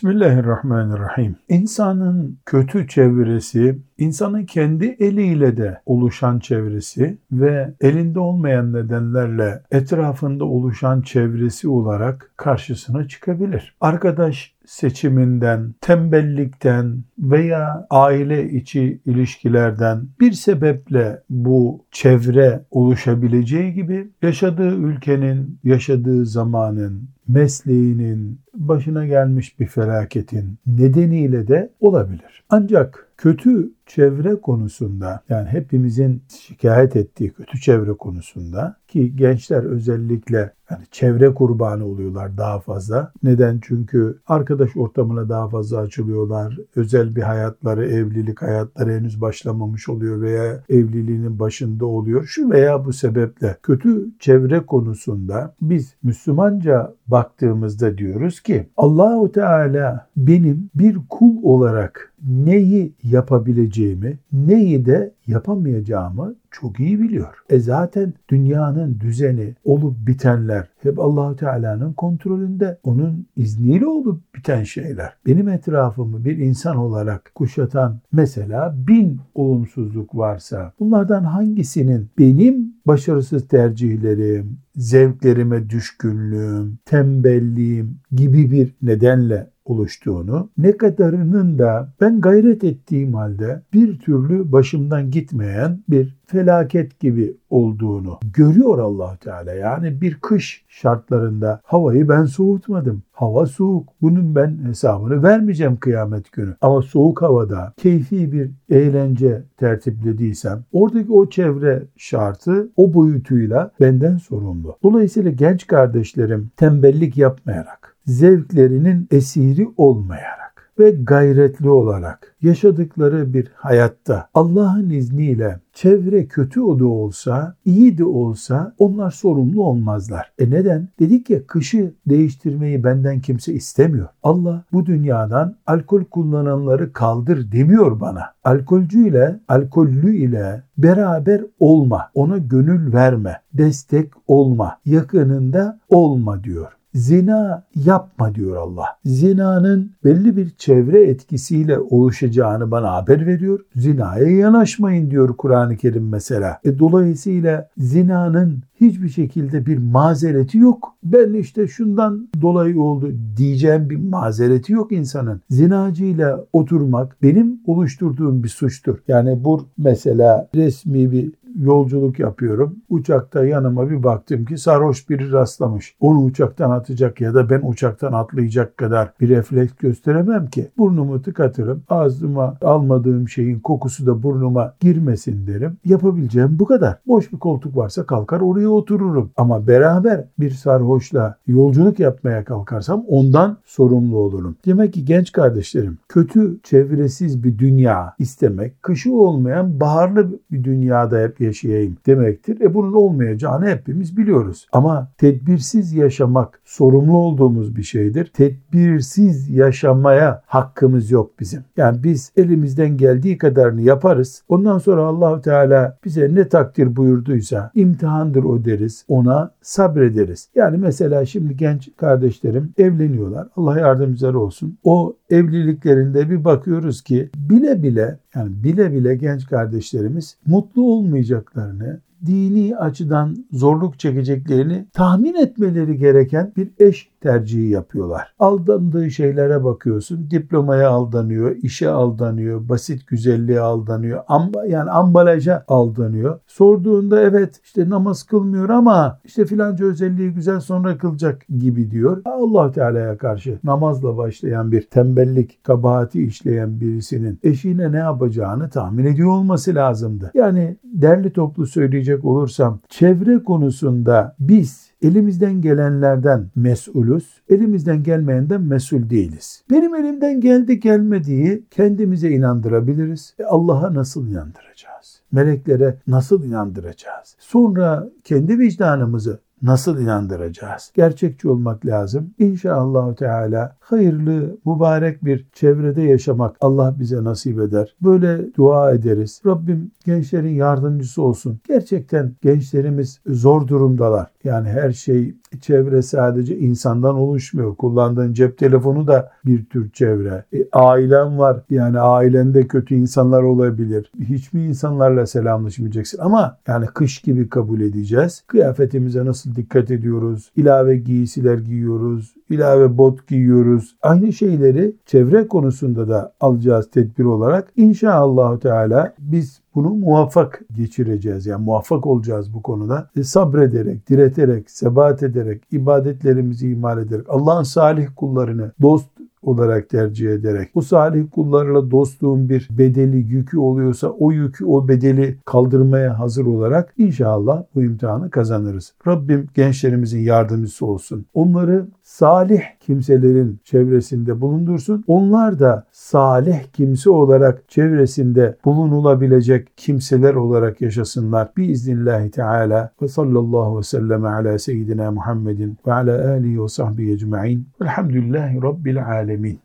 Bismillahirrahmanirrahim. İnsanın kötü çevresi, insanın kendi eliyle de oluşan çevresi ve elinde olmayan nedenlerle etrafında oluşan çevresi olarak karşısına çıkabilir. Arkadaş seçiminden, tembellikten veya aile içi ilişkilerden bir sebeple bu çevre oluşabileceği gibi yaşadığı ülkenin, yaşadığı zamanın, mesleğinin, başına gelmiş bir felaketin nedeniyle de olabilir. Ancak kötü çevre konusunda yani hepimizin şikayet ettiği kötü çevre konusunda ki gençler özellikle yani çevre kurbanı oluyorlar daha fazla. Neden? Çünkü arkadaş ortamına daha fazla açılıyorlar. Özel bir hayatları, evlilik hayatları henüz başlamamış oluyor veya evliliğinin başında oluyor. Şu veya bu sebeple kötü çevre konusunda biz Müslümanca baktığımızda diyoruz ki Allahu Teala benim bir kul olarak neyi yapabileceğimi, neyi de yapamayacağımı çok iyi biliyor. E zaten dünyanın düzeni, olup bitenler hep Allahu Teala'nın kontrolünde. Onun izniyle olup biten şeyler. Benim etrafımı bir insan olarak kuşatan mesela bin olumsuzluk varsa bunlardan hangisinin benim başarısız tercihlerim, zevklerime düşkünlüğüm, tembelliğim gibi bir nedenle oluştuğunu, ne kadarının da ben gayret ettiğim halde bir türlü başımdan gitmeyen bir felaket gibi olduğunu görüyor allah Teala. Yani bir kış şartlarında havayı ben soğutmadım. Hava soğuk. Bunun ben hesabını vermeyeceğim kıyamet günü. Ama soğuk havada keyfi bir eğlence tertiplediysem oradaki o çevre şartı o boyutuyla benden sorumlu. Dolayısıyla genç kardeşlerim tembellik yapmayarak, zevklerinin esiri olmayarak, ve gayretli olarak yaşadıkları bir hayatta Allah'ın izniyle çevre kötü o olsa, iyi de olsa onlar sorumlu olmazlar. E neden? Dedik ya kışı değiştirmeyi benden kimse istemiyor. Allah bu dünyadan alkol kullananları kaldır demiyor bana. Alkolcü ile, alkollü ile beraber olma, ona gönül verme, destek olma, yakınında olma diyor. Zina yapma diyor Allah. Zinanın belli bir çevre etkisiyle oluşacağını bana haber veriyor. Zinaya yanaşmayın diyor Kur'an-ı Kerim mesela. E dolayısıyla zinanın hiçbir şekilde bir mazereti yok. Ben işte şundan dolayı oldu diyeceğim bir mazereti yok insanın. Zinacıyla oturmak benim oluşturduğum bir suçtur. Yani bu mesela resmi bir yolculuk yapıyorum. Uçakta yanıma bir baktım ki sarhoş biri rastlamış. Onu uçaktan atacak ya da ben uçaktan atlayacak kadar bir refleks gösteremem ki. Burnumu tıkatırım. Ağzıma almadığım şeyin kokusu da burnuma girmesin derim. Yapabileceğim bu kadar. Boş bir koltuk varsa kalkar oraya otururum. Ama beraber bir sarhoşla yolculuk yapmaya kalkarsam ondan sorumlu olurum. Demek ki genç kardeşlerim kötü çevresiz bir dünya istemek, kışı olmayan baharlı bir dünyada hep yaşayayım demektir. E bunun olmayacağını hepimiz biliyoruz. Ama tedbirsiz yaşamak sorumlu olduğumuz bir şeydir. Tedbirsiz yaşamaya hakkımız yok bizim. Yani biz elimizden geldiği kadarını yaparız. Ondan sonra Allahu Teala bize ne takdir buyurduysa imtihandır o deriz. Ona sabrederiz. Yani mesela şimdi genç kardeşlerim evleniyorlar. Allah yardımcıları olsun. O evliliklerinde bir bakıyoruz ki bile bile yani bile bile genç kardeşlerimiz mutlu olmayacaklarını, dini açıdan zorluk çekeceklerini tahmin etmeleri gereken bir eş tercihi yapıyorlar. Aldandığı şeylere bakıyorsun. Diplomaya aldanıyor, işe aldanıyor, basit güzelliğe aldanıyor. Amba, yani ambalaja aldanıyor. Sorduğunda evet işte namaz kılmıyor ama işte filanca özelliği güzel sonra kılacak gibi diyor. Allah Teala'ya karşı namazla başlayan bir tembellik, kabahati işleyen birisinin eşine ne yapacağını tahmin ediyor olması lazımdı. Yani derli toplu söyleyecek olursam çevre konusunda biz elimizden gelenlerden mesulüz, elimizden gelmeyenden mesul değiliz. Benim elimden geldi gelmediği kendimize inandırabiliriz. E Allah'a nasıl inandıracağız? Meleklere nasıl inandıracağız? Sonra kendi vicdanımızı nasıl inandıracağız? Gerçekçi olmak lazım. İnşallah Teala hayırlı, mübarek bir çevrede yaşamak Allah bize nasip eder. Böyle dua ederiz. Rabbim gençlerin yardımcısı olsun. Gerçekten gençlerimiz zor durumdalar. Yani her şey çevre sadece insandan oluşmuyor. Kullandığın cep telefonu da bir tür çevre. E, ailen var. Yani ailende kötü insanlar olabilir. Hiçbir insanlarla selamlaşmayacaksın ama yani kış gibi kabul edeceğiz. Kıyafetimize nasıl dikkat ediyoruz? İlave giysiler giyiyoruz. İlave bot giyiyoruz. Aynı şeyleri çevre konusunda da alacağız tedbir olarak. İnşallah Teala biz bunu muvaffak geçireceğiz. Yani muvaffak olacağız bu konuda. E, sabrederek, direterek, sebat ederek, ibadetlerimizi ihmal ederek, Allah'ın salih kullarını dost olarak tercih ederek bu salih kullarla dostluğun bir bedeli yükü oluyorsa o yükü o bedeli kaldırmaya hazır olarak inşallah bu imtihanı kazanırız. Rabbim gençlerimizin yardımcısı olsun. Onları salih kimselerin çevresinde bulundursun. Onlar da salih kimse olarak çevresinde bulunulabilecek kimseler olarak yaşasınlar. Biiznillahü Teala ve sallallahu ve sellem ala seyyidina Muhammedin ve ala alihi ve sahbihi ecma'in. Velhamdülillahi Rabbil alemin. Alemín.